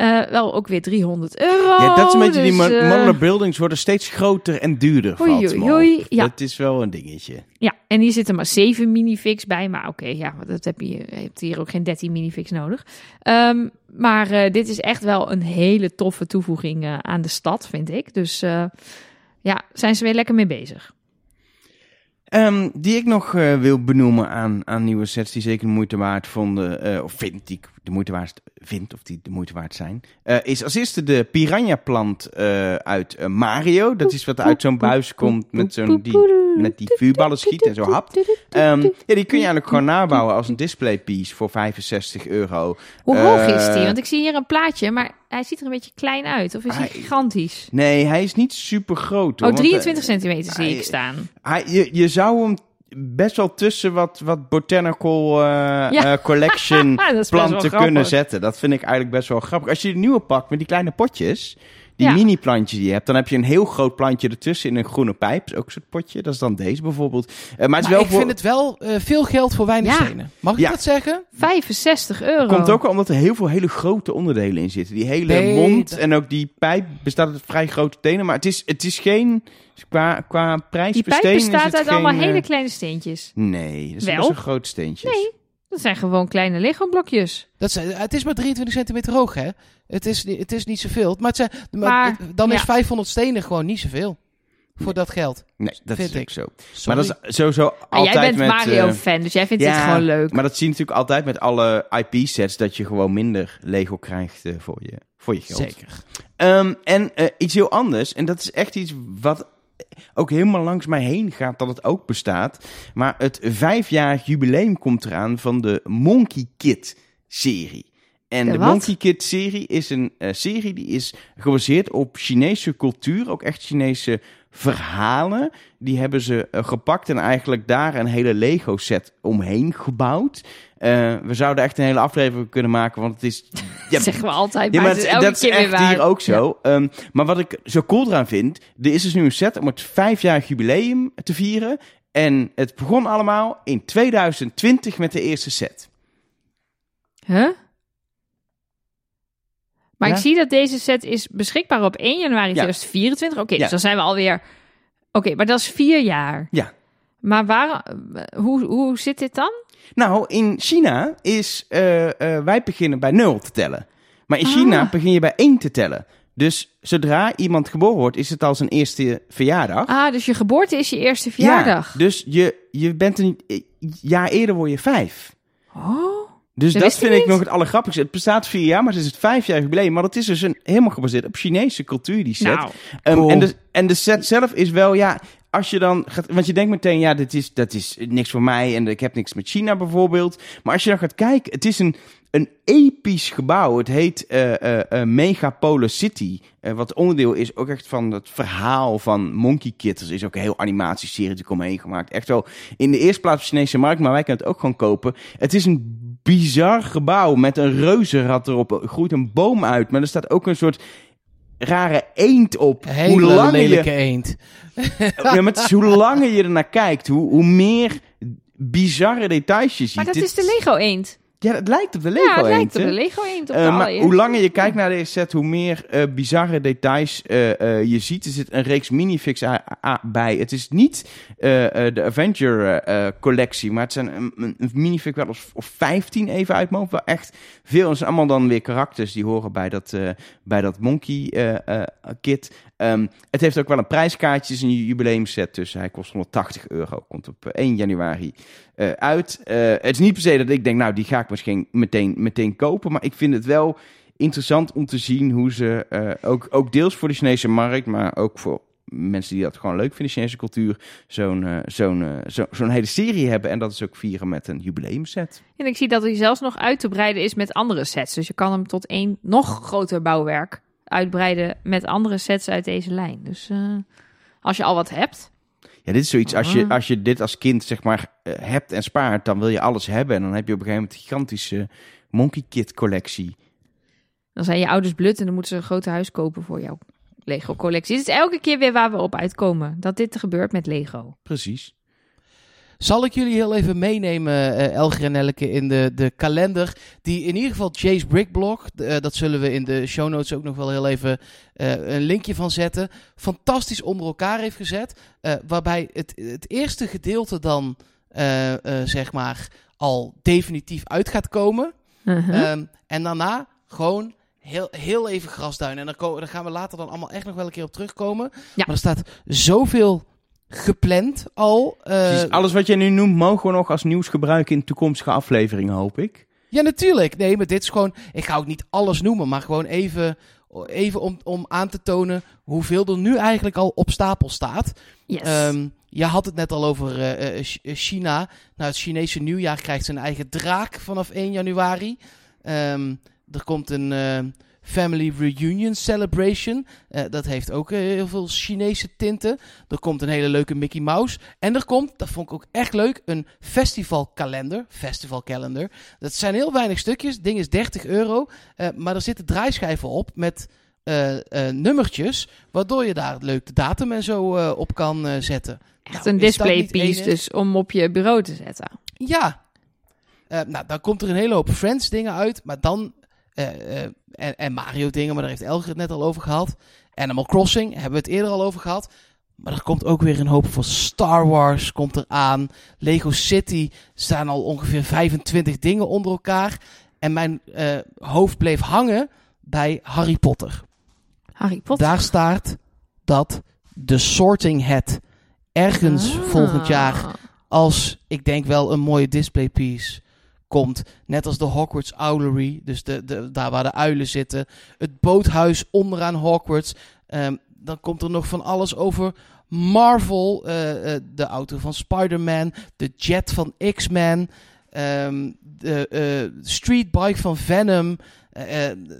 Speaker 1: Eh, wel ook weer 300 euro.
Speaker 2: Ja, dat is een beetje die
Speaker 1: dus,
Speaker 2: modular buildings worden steeds groter en duurder.
Speaker 1: Oei,
Speaker 2: valt
Speaker 1: oei, ja.
Speaker 2: Dat is wel een dingetje.
Speaker 1: Ja, en hier zitten maar 7 minifix bij. Maar oké, ja, dat heb je, je hebt hier ook geen 13 minifix nodig. Ehm, maar eh, dit is echt wel een hele toffe toevoeging aan de stad, vind ik. Dus ja, zijn ze weer lekker mee bezig.
Speaker 2: Ehm, die ik nog wil benoemen aan, aan nieuwe sets die zeker de moeite waard vonden, of vind, die ik de moeite waard vind, of die de moeite waard zijn, eh, is als eerste de piranha plant eh, uit eh, Mario. Dat is wat uit zo'n buis komt met zo'n die met die vuurballen schiet en zo hapt. Ehm, ja, die kun je eigenlijk gewoon nabouwen als een displaypiece voor 65 euro.
Speaker 1: Hoe hoog is die? Want ik zie hier een plaatje, maar hij ziet er een beetje klein uit. Of is hij
Speaker 2: Hij-
Speaker 1: gigantisch?
Speaker 2: Nee, hij is niet super groot.
Speaker 1: Oh, 23 centimeter zie
Speaker 2: hij-
Speaker 1: ik staan.
Speaker 2: Hij, je, je zou hem best wel tussen wat, wat botanical eh, (laughs)
Speaker 1: Ja.
Speaker 2: eh, collection (laughs) planten kunnen zetten. Dat vind ik eigenlijk best wel grappig. Als je de nieuwe pakt met die kleine potjes, die
Speaker 1: Ja.
Speaker 2: mini plantjes die je hebt, dan heb je een heel groot plantje ertussen in een groene pijp. Dat is ook een soort potje. Dat is dan deze bijvoorbeeld. Eh, maar het is
Speaker 3: Maar
Speaker 2: wel
Speaker 3: ik
Speaker 2: voor...
Speaker 3: vind het wel eh, veel geld voor weinig
Speaker 1: Ja.
Speaker 3: stenen. Mag ik
Speaker 2: Ja.
Speaker 3: dat zeggen?
Speaker 1: 65 euro.
Speaker 2: Komt ook wel omdat er heel veel hele grote onderdelen in zitten. Die hele
Speaker 3: Nee,
Speaker 2: mond
Speaker 3: dat-
Speaker 2: en ook die pijp bestaat uit vrij grote tenen. Maar het is, het is geen... Qua, qua
Speaker 1: Die
Speaker 2: prijsbesteding
Speaker 1: pijp
Speaker 2: is
Speaker 1: bestaat uit
Speaker 2: geen,
Speaker 1: allemaal
Speaker 2: eh,
Speaker 1: hele kleine steentjes.
Speaker 2: Nee, dat zijn
Speaker 1: Wel?
Speaker 2: best wel grote steentjes.
Speaker 1: Nee. Dat zijn gewoon kleine Lego-blokjes.
Speaker 3: Dat zijn, het is maar 23 centimeter hoog, hè? Het is, het is niet zoveel. Maar, het zijn, maar,
Speaker 1: Maar,
Speaker 3: dan is
Speaker 1: ja.
Speaker 3: 500 stenen gewoon niet zoveel. Voor dat geld.
Speaker 2: Nee, dat
Speaker 3: Vind
Speaker 2: is
Speaker 3: ik.
Speaker 2: zo.
Speaker 3: Sorry.
Speaker 2: Maar dat is sowieso
Speaker 1: Maar
Speaker 2: altijd
Speaker 1: jij bent
Speaker 2: met...
Speaker 1: Mario-fan, dus jij vindt
Speaker 2: eh,
Speaker 1: dit gewoon leuk.
Speaker 2: Maar dat zie je natuurlijk altijd met alle IP-sets, dat je gewoon minder Lego krijgt eh, voor, je, voor je geld.
Speaker 3: Zeker.
Speaker 2: Ehm, en eh, iets heel anders, en dat is echt iets wat ook helemaal langs mij heen gaat, dat het ook bestaat. Maar het vijfjarig jubileum komt eraan van de Monkey Kid serie. En
Speaker 1: De?
Speaker 2: Monkey Kid serie is een eh, serie die is gebaseerd op Chinese cultuur, ook echt Chinese verhalen. Die hebben ze eh, gepakt en eigenlijk daar een hele Lego set omheen gebouwd. Eh, we zouden echt een hele aflevering kunnen maken, want het is... (laughs)
Speaker 1: Dat zeggen we altijd,
Speaker 2: ja,
Speaker 1: maar het is
Speaker 2: dat is
Speaker 1: weer
Speaker 2: echt hier ook zo. Ehm, maar wat ik zo cool eraan vind, er is dus nu een set om het vijfjarig jubileum te vieren. En het begon allemaal in 2020 met de eerste set.
Speaker 1: Huh? Maar
Speaker 2: Ja?
Speaker 1: ik zie dat deze set is beschikbaar op 1 januari 2024. Oké,
Speaker 2: Ja.
Speaker 1: dus dan zijn we alweer... Oké, maar dat is vier jaar.
Speaker 2: Ja.
Speaker 1: Maar waar, hoe, hoe zit dit dan?
Speaker 2: Nou, in China is, eh, eh, wij beginnen bij nul te tellen. Maar in China
Speaker 1: Ah.
Speaker 2: begin je bij één te tellen. Dus zodra iemand geboren wordt, is het al zijn eerste verjaardag.
Speaker 1: Ah, dus je geboorte is je eerste verjaardag.
Speaker 2: Ja, dus je, je bent een eh, jaar eerder word je vijf.
Speaker 1: Oh,
Speaker 2: Dus
Speaker 1: Dat
Speaker 2: vind ik nog het allergrappigste. Het bestaat vier jaar, maar het is het vijfjarig jubileum. Maar dat is dus een, helemaal gebaseerd op Chinese cultuur, die set.
Speaker 1: nou.
Speaker 2: Ehm,
Speaker 3: Cool.
Speaker 2: en, de, en de set zelf is wel, ja, als je dan gaat... Want je denkt meteen, ja, dit is, dat is niks voor mij en ik heb niks met China bijvoorbeeld. Maar als je dan gaat kijken, het is een, een episch gebouw. Het heet eh eh eh, Megapolis City. eh, wat onderdeel is ook echt van het verhaal van Monkey Kid. Er is ook een heel animatieserie natuurlijk omheen gemaakt. Echt wel in de eerste plaats op de Chinese markt, maar wij kunnen het ook gewoon kopen. Het is een bizar gebouw met een reuzenrad erop. Er groeit een boom uit, maar er staat ook een soort rare eend op. hoe
Speaker 3: Hele
Speaker 2: langer
Speaker 3: lelijke
Speaker 2: je,
Speaker 3: eend.
Speaker 2: ja, maar het is hoe langer je ernaar kijkt, hoe, hoe meer bizarre details je ziet.
Speaker 1: Maar dat
Speaker 2: Dit-
Speaker 1: is de Lego eend.
Speaker 2: Ja, het lijkt op de Lego
Speaker 1: Ja, het lijkt
Speaker 2: eend,
Speaker 1: op de Lego eend. Op
Speaker 2: maar
Speaker 1: allereerste.
Speaker 2: hoe langer je kijkt naar deze set, hoe meer eh, bizarre details eh, eh, je ziet. Er zit een reeks minifix bij. Het is niet de Avenger collectie, maar het zijn een, een, minifix wel of, of 15 even uit mijn hoofd. Wel echt veel. En het zijn allemaal dan weer karakters die horen bij dat, bij dat Monkey kit. Ehm, het heeft ook wel een prijskaartje, is een jubileumset, dus hij kost 180 euro. Komt op eh, 1 januari eh, uit. Eh, het is niet per se dat ik denk, nou, die ga ik misschien meteen, meteen kopen. Maar ik vind het wel interessant om te zien hoe ze eh, ook, ook deels voor de Chinese markt, maar ook voor mensen die dat gewoon leuk vinden, Chinese cultuur, zo'n eh, zo'n eh, zo, zo'n hele serie hebben. En dat is ook vieren met een jubileumset.
Speaker 1: En ik zie dat hij zelfs nog uit te breiden is met andere sets. Dus je kan hem tot één nog groter bouwwerk uitbreiden met andere sets uit deze lijn. Dus eh, als je al wat hebt.
Speaker 2: Ja, dit is zoiets, als je,
Speaker 1: Ah.
Speaker 2: als je dit als kind zeg maar eh, hebt en spaart, dan wil je alles hebben. En dan heb je op een gegeven moment een gigantische Monkey Kid collectie.
Speaker 1: Dan zijn je ouders blut en dan moeten ze een groot huis kopen voor jouw Lego-collectie. Het is elke keer weer waar we op uitkomen. Dat dit gebeurt met Lego.
Speaker 2: Precies.
Speaker 3: Zal ik jullie heel even meenemen, eh Elger en Elke, in de, de kalender die in ieder geval Jay's Brickblog, eh, dat zullen we in de show notes ook nog wel heel even eh, een linkje van zetten, fantastisch onder elkaar heeft gezet. waarbij het, het eerste gedeelte dan, zeg maar, al definitief uit gaat komen.
Speaker 1: Mhm.
Speaker 3: Ehm, en daarna gewoon heel, heel even grasduinen. En daar gaan we later dan allemaal echt nog wel een keer op terugkomen. Maar er staat zoveel gepland al. eh,
Speaker 2: Precies. Alles wat jij nu noemt, mogen we nog als nieuws gebruiken in toekomstige afleveringen, hoop ik.
Speaker 3: Ja, natuurlijk. Nee, maar dit is gewoon... Ik ga ook niet alles noemen, maar gewoon even, even om, om aan te tonen hoeveel er nu eigenlijk al op stapel staat.
Speaker 1: yes.
Speaker 3: Ehm, je had het net al over eh, eh, Ch- eh, China. Nou, het Chinese nieuwjaar krijgt zijn eigen draak vanaf 1 januari. Ehm, er komt een eh, Family Reunion Celebration. Eh, dat heeft ook eh, heel veel Chinese tinten. Er komt een hele leuke Mickey Mouse. En er komt, dat vond ik ook echt leuk, een festivalkalender. Festivalkalender. Dat zijn heel weinig stukjes. Het ding is 30 euro. Eh, maar er zitten draaischijven op met nummertjes. Waardoor je daar leuk de datum en zo op kan zetten.
Speaker 1: Echt
Speaker 3: Nou,
Speaker 1: een display piece dus om op je bureau te zetten.
Speaker 3: Ja. Nou, dan komt er een hele hoop Friends dingen uit. Maar dan... eh, eh, en, en Mario dingen, maar daar heeft Elger het net al over gehad. Animal Crossing hebben we het eerder al over gehad. Maar er komt ook weer een hoop voor Star Wars komt er aan. Lego City staan al ongeveer 25 dingen onder elkaar. En mijn eh, hoofd bleef hangen bij Harry Potter.
Speaker 1: Harry Potter.
Speaker 3: Daar staat dat de Sorting Hat ergens
Speaker 1: Ah.
Speaker 3: volgend jaar als, ik denk wel, een mooie displaypiece komt. Net als de Hogwarts Owlery, dus de, de, daar waar de uilen zitten. Het boothuis onderaan Hogwarts. Ehm, dan komt er nog van alles over Marvel, eh, eh, de auto van Spider-Man, de jet van X-Men, ehm, de eh, streetbike van Venom,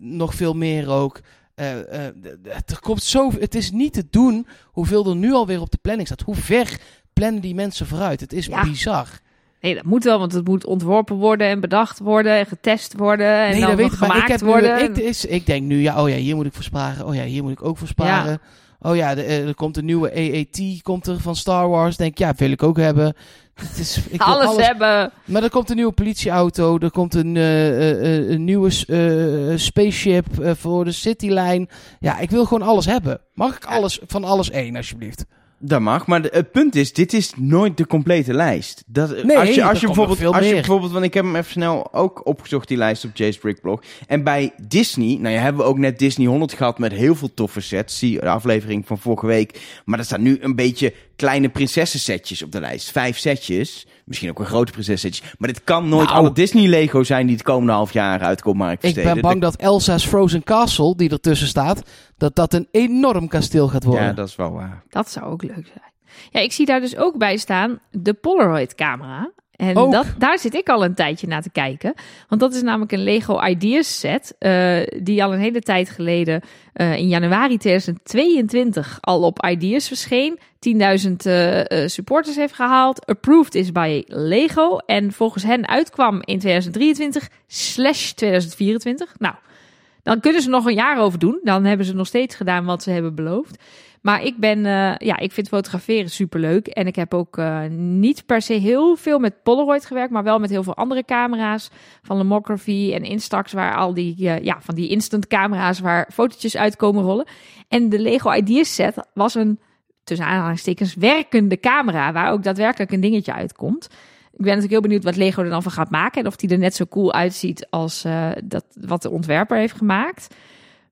Speaker 3: nog veel meer ook. Er komt zo, het is niet te doen hoeveel er nu alweer op de planning staat. Hoe ver plannen die mensen vooruit? Het is
Speaker 1: Ja.
Speaker 3: bizar.
Speaker 1: Nee, dat moet wel, want het moet ontworpen worden en bedacht worden en getest worden en
Speaker 3: nee,
Speaker 1: dan
Speaker 3: weet
Speaker 1: nog
Speaker 3: ik. Maar
Speaker 1: gemaakt
Speaker 3: ik, heb nu,
Speaker 1: worden.
Speaker 3: ik, is, ik denk nu, ja, oh ja, hier moet ik voor sparen. Oh ja, hier moet ik ook voor sparen. Oh ja, eh, er komt een nieuwe AAT komt er van Star Wars. Denk ja, wil ik ook hebben. Het is, ik wil
Speaker 1: alles, hebben.
Speaker 3: Maar er komt een nieuwe politieauto. Er komt een, eh, eh, een nieuwe spaceship voor de Citylijn. Ja, ik wil gewoon alles hebben. Mag ik alles van alles één, alsjeblieft?
Speaker 2: Dat mag, maar het punt is, dit is nooit de complete lijst. Dat,
Speaker 3: Nee,
Speaker 2: als je, als je bijvoorbeeld,
Speaker 3: veel
Speaker 2: als je
Speaker 3: meer.
Speaker 2: bijvoorbeeld, want ik heb hem even snel ook opgezocht, die lijst op Jay's Brickblog. En bij Disney, nou ja, hebben we ook net Disney 100 gehad met heel veel toffe sets. Zie de aflevering van vorige week. Maar er staan nu een beetje kleine prinsessensetjes op de lijst. Vijf setjes. Misschien ook een grote prinsessensetjes. Maar dit kan nooit
Speaker 3: Nou.
Speaker 2: alle Disney Lego zijn die het komende half jaar uitkomt, Mark
Speaker 3: Ik
Speaker 2: Versteden.
Speaker 3: ben bang dat Elsa's Frozen Castle, die ertussen staat, dat dat een enorm kasteel gaat worden.
Speaker 2: Ja, dat is wel waar.
Speaker 1: Dat zou ook leuk zijn. Ja, ik zie daar dus ook bij staan de Polaroid-camera. En
Speaker 3: Ook?
Speaker 1: dat, daar zit ik al een tijdje naar te kijken. Want dat is namelijk een Lego Ideas set. eh, die al een hele tijd geleden eh, in januari 2022 al op Ideas verscheen. 10.000 eh, eh, supporters heeft gehaald. Approved is bij Lego. En volgens hen uitkwam in 2023 slash 2024. Nou, dan kunnen ze nog een jaar over doen. Dan hebben ze nog steeds gedaan wat ze hebben beloofd. Maar ik ben, eh, ja, ik vind fotograferen superleuk. En ik heb ook eh, niet per se heel veel met Polaroid gewerkt, maar wel met heel veel andere camera's. Van Lomography en Instax, waar al die, eh, ja, van die instant camera's waar fotootjes uitkomen rollen. En de Lego Ideas set was een, tussen aanhalingstekens, werkende camera, waar ook daadwerkelijk een dingetje uitkomt. Ik ben natuurlijk heel benieuwd wat Lego er dan van gaat maken. En of die er net zo cool uitziet als dat, wat de ontwerper heeft gemaakt.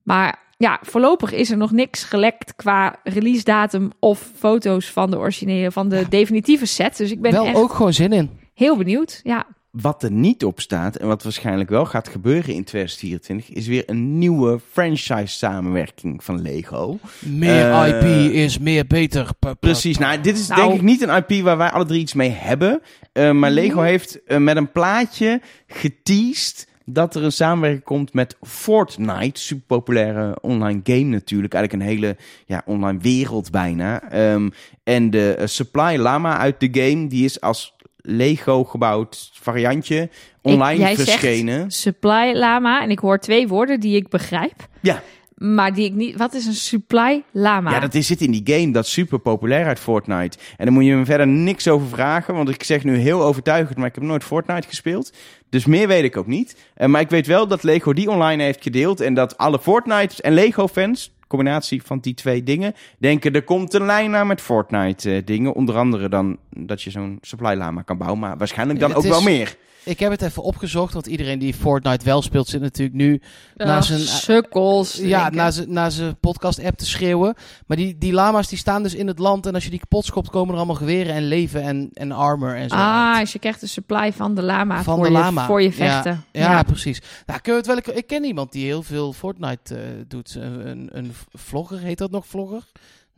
Speaker 1: Maar ja, voorlopig is er nog niks gelekt qua release datum of foto's van de originele, van de definitieve set. Dus ik ben
Speaker 3: Wel
Speaker 1: echt
Speaker 3: ook gewoon zin in.
Speaker 1: heel benieuwd. Ja,
Speaker 2: Wat er niet op staat en wat waarschijnlijk wel gaat gebeuren in 2024 is weer een nieuwe franchise samenwerking van Lego.
Speaker 3: Meer
Speaker 2: Eh,
Speaker 3: IP is meer beter. Pa- pa-
Speaker 2: Precies, nou dit is
Speaker 1: Nou.
Speaker 2: denk ik niet een IP waar wij alle drie iets mee hebben. Eh, maar Lego heeft eh, met een plaatje geteased dat er een samenwerking komt met Fortnite. Super populaire online game natuurlijk. Eigenlijk een hele ja, online wereld bijna. Ehm, en de eh, Supply Llama uit de game, die is als Lego gebouwd variantje online
Speaker 1: jij zegt-
Speaker 2: verschenen.
Speaker 1: Supply lama. En ik hoor twee woorden die ik begrijp.
Speaker 2: Ja.
Speaker 1: Maar die ik niet... Wat is een supply lama?
Speaker 2: Ja, dat is, zit in die game. Dat is super populair uit Fortnite. En daar moet je me verder niks over vragen. Want ik zeg nu heel overtuigend, maar ik heb nooit Fortnite gespeeld. Dus meer weet ik ook niet. Eh, maar ik weet wel dat Lego die online heeft gedeeld. En dat alle Fortnite en Lego fans, combinatie van die twee dingen, denken er komt een lijn naar met Fortnite eh, dingen. Onder andere dan dat je zo'n supply lama kan bouwen. Maar waarschijnlijk dan
Speaker 3: Het
Speaker 2: ook
Speaker 3: is-
Speaker 2: wel meer.
Speaker 3: Ik heb het even opgezocht, want iedereen die Fortnite wel speelt zit natuurlijk nu naar
Speaker 1: Ach,
Speaker 3: zijn-
Speaker 1: sukkels.
Speaker 3: ja, naar zijn, naar zijn podcast-app te schreeuwen. Maar die, die lama's die staan dus in het land en als je die kapot schopt komen er allemaal geweren en leven en, en armor en zo.
Speaker 1: Ah,
Speaker 3: uit.
Speaker 1: dus je krijgt de supply van de lama
Speaker 3: Van
Speaker 1: voor,
Speaker 3: de
Speaker 1: je,
Speaker 3: lama.
Speaker 1: voor je
Speaker 3: Ja.
Speaker 1: vechten.
Speaker 3: Ja, precies. Nou, kun je het wel, ik ken iemand die heel veel Fortnite eh, doet. Een, een, een vlogger, heet dat nog vlogger?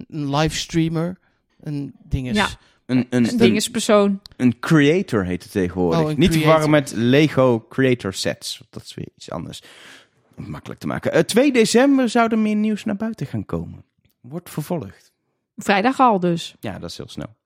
Speaker 3: Een livestreamer. Een dinges.
Speaker 1: Ja.
Speaker 2: Een, een,
Speaker 1: Een
Speaker 2: een,
Speaker 1: dingespersoon.
Speaker 2: een creator heet het tegenwoordig.
Speaker 3: Oh,
Speaker 2: Niet te verwarren met Lego Creator Sets. Dat is weer iets anders. Om het makkelijk te maken. Eh, 2 december zou er meer nieuws naar buiten gaan komen. Wordt vervolgd.
Speaker 1: Vrijdag al dus.
Speaker 2: Ja, dat is heel snel.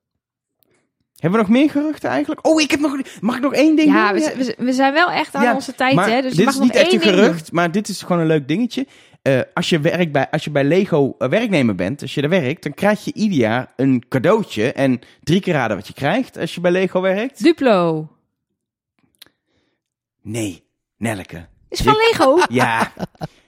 Speaker 2: Hebben we nog meer geruchten eigenlijk? Oh, ik heb nog... Mag ik nog één ding
Speaker 1: Ja,
Speaker 2: doen?
Speaker 1: we, we, we zijn wel echt aan
Speaker 2: Ja,
Speaker 1: onze tijd, hè? Dus je
Speaker 2: dit
Speaker 1: mag
Speaker 2: is
Speaker 1: nog
Speaker 2: niet echt een
Speaker 1: doen.
Speaker 2: gerucht, maar dit is gewoon een leuk dingetje. Eh, als, je werk bij, als je bij Lego eh, werknemer bent, als je daar werkt, dan krijg je ieder jaar een cadeautje. En drie keer raden wat je krijgt als je bij Lego werkt.
Speaker 1: Duplo.
Speaker 2: Nee, Nelke.
Speaker 1: Is van Lego. (laughs)
Speaker 2: Ja,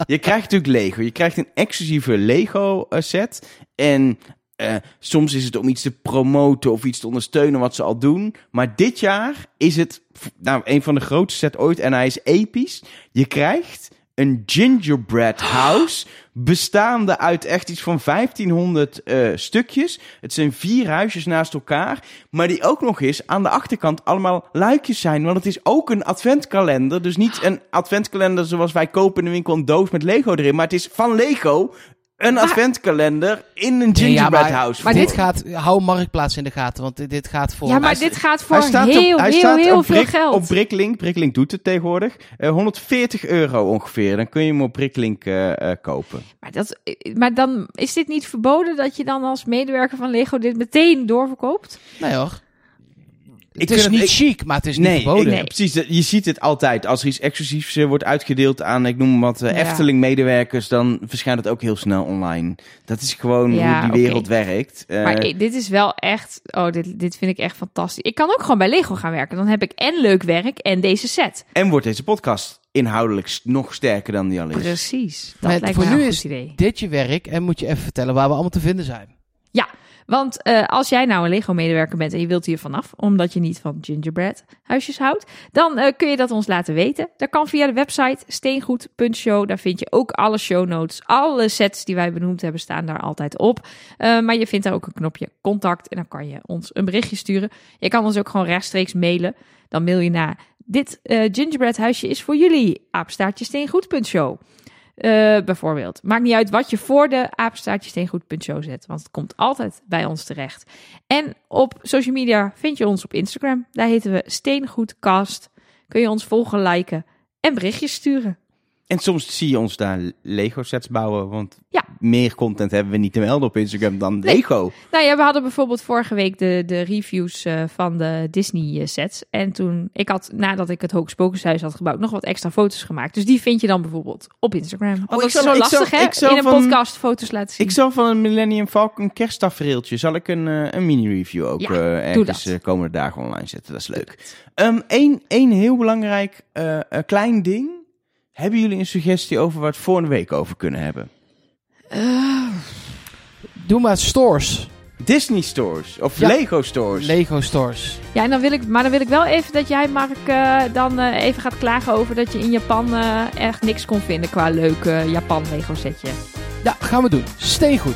Speaker 2: je krijgt natuurlijk Lego. Je krijgt een exclusieve Lego eh, set. En eh, soms is het om iets te promoten of iets te ondersteunen wat ze al doen. Maar dit jaar is het nou, een van de grootste set ooit. En hij is episch. Je krijgt een gingerbread house. Bestaande uit echt iets van 1500 eh, stukjes. Het zijn vier huisjes naast elkaar. Maar die ook nog eens aan de achterkant allemaal luikjes zijn. Want het is ook een adventkalender. Dus niet een adventkalender zoals wij kopen in de winkel. Een doos met Lego erin. Maar het is van Lego een adventkalender in een
Speaker 3: Nee, ja,
Speaker 2: gingerbread
Speaker 3: maar-
Speaker 2: house.
Speaker 3: Maar
Speaker 2: Voor-
Speaker 3: dit gaat, hou Marktplaats in de gaten, want dit, dit gaat voor...
Speaker 1: Ja, maar
Speaker 2: Hij
Speaker 1: dit gaat voor heel,
Speaker 2: op, hij
Speaker 1: heel,
Speaker 2: staat
Speaker 1: heel
Speaker 2: op
Speaker 1: veel
Speaker 2: Brik-
Speaker 1: geld.
Speaker 2: Op Bricklink. Bricklink doet het tegenwoordig. Eh, 140 euro ongeveer. Dan kun je hem op Bricklink eh, eh, kopen.
Speaker 1: Maar, dat, maar dan is dit niet verboden dat je dan als medewerker van Lego dit meteen doorverkoopt?
Speaker 3: Nee hoor.
Speaker 2: Ik
Speaker 3: het is niet
Speaker 2: het- ik-
Speaker 3: chic, maar het is niet
Speaker 2: Nee,
Speaker 3: verboden.
Speaker 2: ik-
Speaker 1: Nee.
Speaker 2: precies. Je ziet het altijd. Als er iets exclusiefs eh, wordt uitgedeeld aan, ik noem wat, eh,
Speaker 1: Ja.
Speaker 2: Efteling-medewerkers, dan verschijnt het ook heel snel online. Dat is gewoon
Speaker 1: Ja,
Speaker 2: hoe die wereld werkt. Eh,
Speaker 1: Maar ik- dit is wel echt... Oh, dit, dit vind ik echt fantastisch. Ik kan ook gewoon bij Lego gaan werken. Dan heb ik en leuk werk en deze set.
Speaker 2: En wordt deze podcast inhoudelijk nog sterker dan die al is.
Speaker 1: Precies. Dat
Speaker 3: Maar
Speaker 1: lijkt
Speaker 3: voor
Speaker 1: me een
Speaker 3: nu
Speaker 1: goed
Speaker 3: is
Speaker 1: idee.
Speaker 3: dit je werk en moet je even vertellen waar we allemaal te vinden zijn.
Speaker 1: Want eh, als jij nou een Lego-medewerker bent en je wilt hier vanaf, omdat je niet van gingerbread huisjes houdt, dan eh, kun je dat ons laten weten. Dat kan via de website steengoed.show. Daar vind je ook alle show notes. Alle sets die wij benoemd hebben staan daar altijd op. Eh, maar je vindt daar ook een knopje contact en dan kan je ons een berichtje sturen. Je kan ons ook gewoon rechtstreeks mailen. Dan mail je naar dit gingerbread huisje is voor jullie. Apenstaartje steengoed.show. Eh, bijvoorbeeld. Maakt niet uit wat je voor de apenstaartje steengoed.show zet, want het komt altijd bij ons terecht. En op social media vind je ons op Instagram. Daar heten we Steengoedcast. Kun je ons volgen, liken en berichtjes sturen.
Speaker 2: En soms zie je ons daar Lego sets bouwen, want. Meer content hebben we niet te melden op Instagram dan
Speaker 1: Nee.
Speaker 2: Lego.
Speaker 1: Nou ja, we hadden bijvoorbeeld vorige week de, de reviews eh, van de Disney eh, sets. En toen, ik had nadat ik het Hocus Pocus huis had gebouwd, nog wat extra foto's gemaakt. Dus die vind je dan bijvoorbeeld op Instagram. Want
Speaker 2: ik
Speaker 1: dat is zo lastig hè, in een
Speaker 2: van-
Speaker 1: podcast foto's laten zien.
Speaker 2: Ik zal van een Millennium Falcon kersttafereeltje, zal ik een, eh, een mini-review ook
Speaker 1: Ja, doe
Speaker 2: ergens eh, komende dagen online zetten. Dat is leuk. Eén één, heel belangrijk klein ding. Hebben jullie een suggestie over waar we het volgende week over kunnen hebben?
Speaker 1: Eh,
Speaker 3: Doe maar stores.
Speaker 2: Disney stores of
Speaker 3: Ja.
Speaker 2: Lego stores.
Speaker 3: Lego stores.
Speaker 1: Ja, en dan wil ik, maar dan wil ik wel even dat jij, Mark, eh, dan eh, even gaat klagen over dat je in Japan eh, echt niks kon vinden qua leuk eh, Japan Lego setje.
Speaker 3: Ja, gaan we doen. Steengoed.